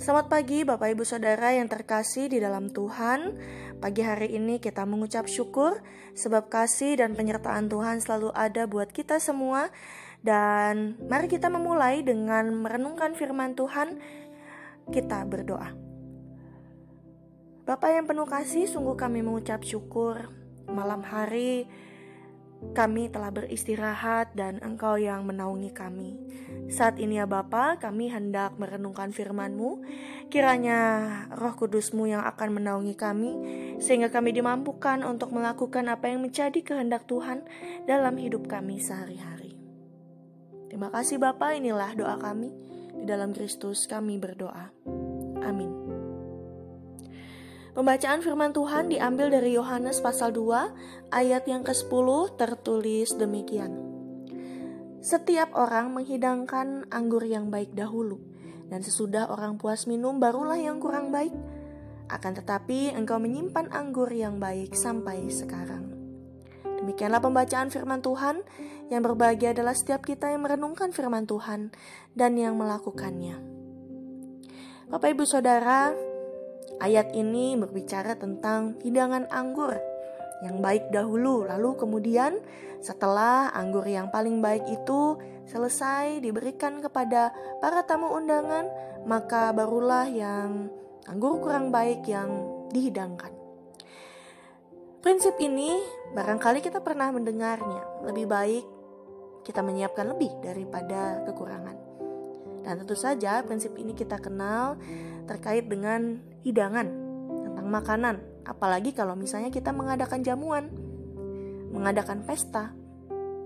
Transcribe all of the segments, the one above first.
Selamat pagi Bapak Ibu Saudara yang terkasih di dalam Tuhan. Pagi hari ini kita mengucap syukur sebab kasih dan penyertaan Tuhan selalu ada buat kita semua. Dan mari kita memulai dengan merenungkan firman Tuhan. Kita berdoa. Bapak yang penuh kasih, sungguh kami mengucap syukur malam hari kami telah beristirahat dan Engkau yang menaungi kami. Saat ini ya Bapa, kami hendak merenungkan firman-Mu. Kiranya roh kudus-Mu yang akan menaungi kami, sehingga kami dimampukan untuk melakukan apa yang menjadi kehendak Tuhan dalam hidup kami sehari-hari. Terima kasih Bapa, inilah doa kami. Di dalam Kristus kami berdoa. Amin. Pembacaan firman Tuhan diambil dari Yohanes pasal 2 ayat yang ke-10 tertulis demikian. Setiap orang menghidangkan anggur yang baik dahulu, dan sesudah orang puas minum barulah yang kurang baik. Akan tetapi engkau menyimpan anggur yang baik sampai sekarang. Demikianlah pembacaan firman Tuhan yang berbahagia adalah setiap kita yang merenungkan firman Tuhan dan yang melakukannya. Bapak Ibu Saudara, Ayat ini berbicara tentang hidangan anggur yang baik dahulu, lalu kemudian setelah anggur yang paling baik itu selesai diberikan kepada para tamu undangan, maka barulah yang anggur kurang baik yang dihidangkan. Prinsip ini barangkali kita pernah mendengarnya. Lebih baik kita menyiapkan lebih daripada kekurangan. Dan tentu saja prinsip ini kita kenal terkait dengan hidangan, tentang makanan, apalagi kalau misalnya kita mengadakan jamuan, mengadakan pesta,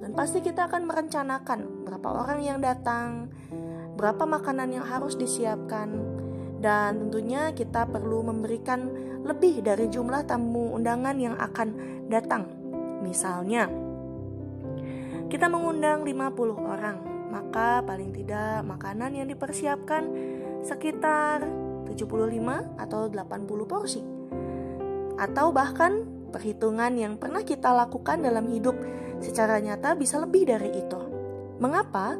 dan pasti kita akan merencanakan berapa orang yang datang, berapa makanan yang harus disiapkan, dan tentunya kita perlu memberikan lebih dari jumlah tamu undangan yang akan datang. Misalnya, kita mengundang 50 orang, maka paling tidak makanan yang dipersiapkan sekitar 75 atau 80 porsi. Atau bahkan perhitungan yang pernah kita lakukan dalam hidup secara nyata bisa lebih dari itu. Mengapa?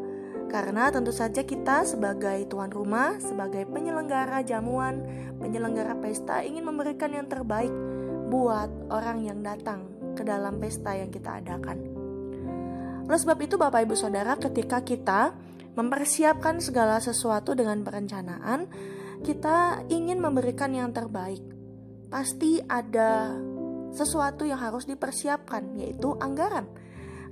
Karena tentu saja kita sebagai tuan rumah, sebagai penyelenggara jamuan, penyelenggara pesta ingin memberikan yang terbaik buat orang yang datang ke dalam pesta yang kita adakan. Oleh sebab itu Bapak Ibu Saudara ketika kita mempersiapkan segala sesuatu dengan perencanaan, kita ingin memberikan yang terbaik, pasti ada sesuatu yang harus dipersiapkan, yaitu anggaran.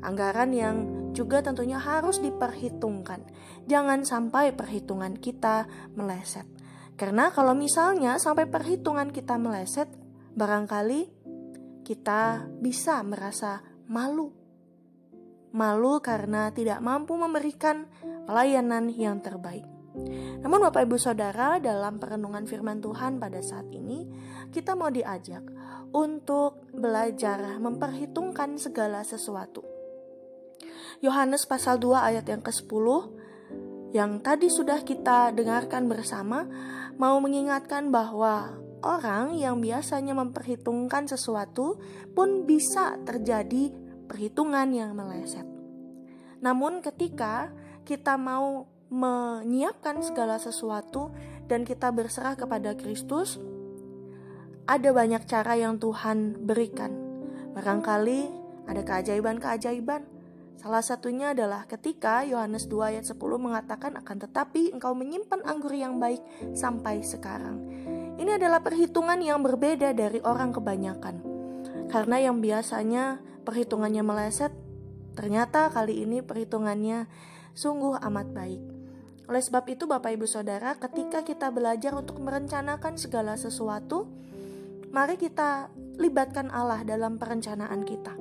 Anggaran yang juga tentunya harus diperhitungkan. Jangan sampai perhitungan kita meleset. Karena kalau misalnya sampai perhitungan kita meleset, barangkali kita bisa merasa malu. Malu karena tidak mampu memberikan pelayanan yang terbaik. Namun Bapak Ibu Saudara dalam perenungan firman Tuhan pada saat ini kita mau diajak untuk belajar memperhitungkan segala sesuatu. Yohanes pasal 2 ayat yang ke-10 yang tadi sudah kita dengarkan bersama mau mengingatkan bahwa orang yang biasanya memperhitungkan sesuatu pun bisa terjadi perhitungan yang meleset. Namun ketika kita mau menyiapkan segala sesuatu dan kita berserah kepada Kristus, ada banyak cara yang Tuhan berikan. Barangkali ada keajaiban-keajaiban. Salah satunya adalah ketika Yohanes 2 ayat 10 mengatakan akan tetapi engkau menyimpan anggur yang baik sampai sekarang. Ini adalah perhitungan yang berbeda dari orang kebanyakan. Karena yang biasanya perhitungannya meleset, ternyata kali ini perhitungannya sungguh amat baik. Oleh sebab itu, Bapak Ibu Saudara, ketika kita belajar untuk merencanakan segala sesuatu, mari kita libatkan Allah dalam perencanaan kita.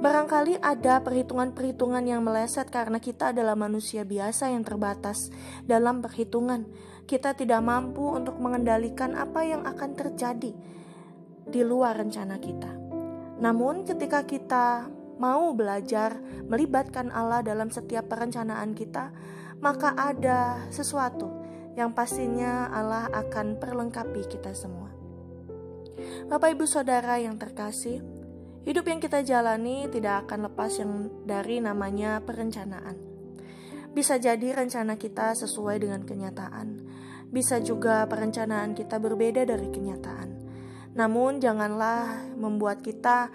Barangkali ada perhitungan-perhitungan yang meleset karena kita adalah manusia biasa yang terbatas dalam perhitungan. Kita tidak mampu untuk mengendalikan apa yang akan terjadi di luar rencana kita. Namun, ketika kita mau belajar melibatkan Allah dalam setiap perencanaan kita, maka ada sesuatu yang pastinya Allah akan perlengkapi kita semua. Bapak Ibu Saudara yang terkasih, hidup yang kita jalani tidak akan lepas yang dari namanya perencanaan. Bisa jadi rencana kita sesuai dengan kenyataan, bisa juga perencanaan kita berbeda dari kenyataan. Namun, janganlah membuat kita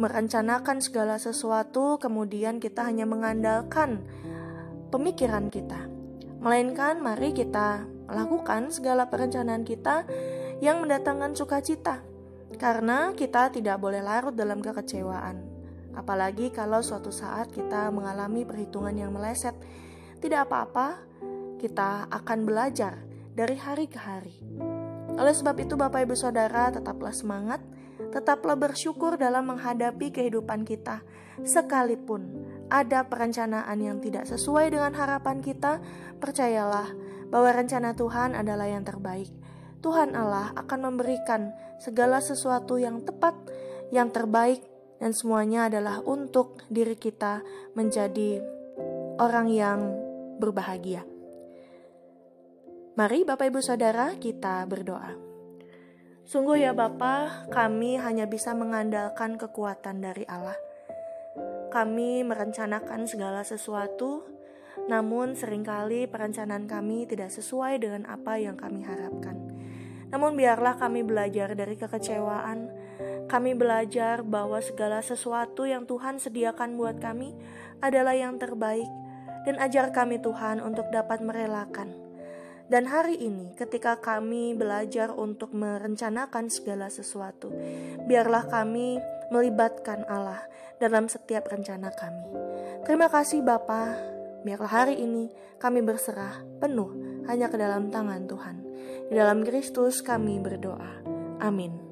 merencanakan segala sesuatu, kemudian kita hanya mengandalkan pemikiran kita, melainkan mari kita lakukan segala perencanaan kita yang mendatangkan sukacita, karena kita tidak boleh larut dalam kekecewaan. Apalagi kalau suatu saat kita mengalami perhitungan yang meleset, tidak apa-apa, kita akan belajar dari hari ke hari. Oleh sebab itu, Bapak Ibu Saudara, tetaplah semangat, tetaplah bersyukur dalam menghadapi kehidupan kita, sekalipun ada perencanaan yang tidak sesuai dengan harapan kita. Percayalah bahwa rencana Tuhan adalah yang terbaik. Tuhan Allah akan memberikan segala sesuatu yang tepat, yang terbaik, dan semuanya adalah untuk diri kita menjadi orang yang berbahagia. Mari Bapak Ibu Saudara kita berdoa. Sungguh ya Bapa, kami hanya bisa mengandalkan kekuatan dari Allah. Kami merencanakan segala sesuatu, namun sering kali perencanaan kami tidak sesuai dengan apa yang kami harapkan. Namun biarlah kami belajar dari kekecewaan, kami belajar bahwa segala sesuatu yang Tuhan sediakan buat kami adalah yang terbaik, dan ajar kami Tuhan untuk dapat merelakan dan hari ini, ketika kami belajar untuk merencanakan segala sesuatu, biarlah kami melibatkan Allah dalam setiap rencana kami. Terima kasih Bapa, biarlah hari ini kami berserah penuh hanya ke dalam tangan Tuhan. Di dalam Kristus kami berdoa. Amin.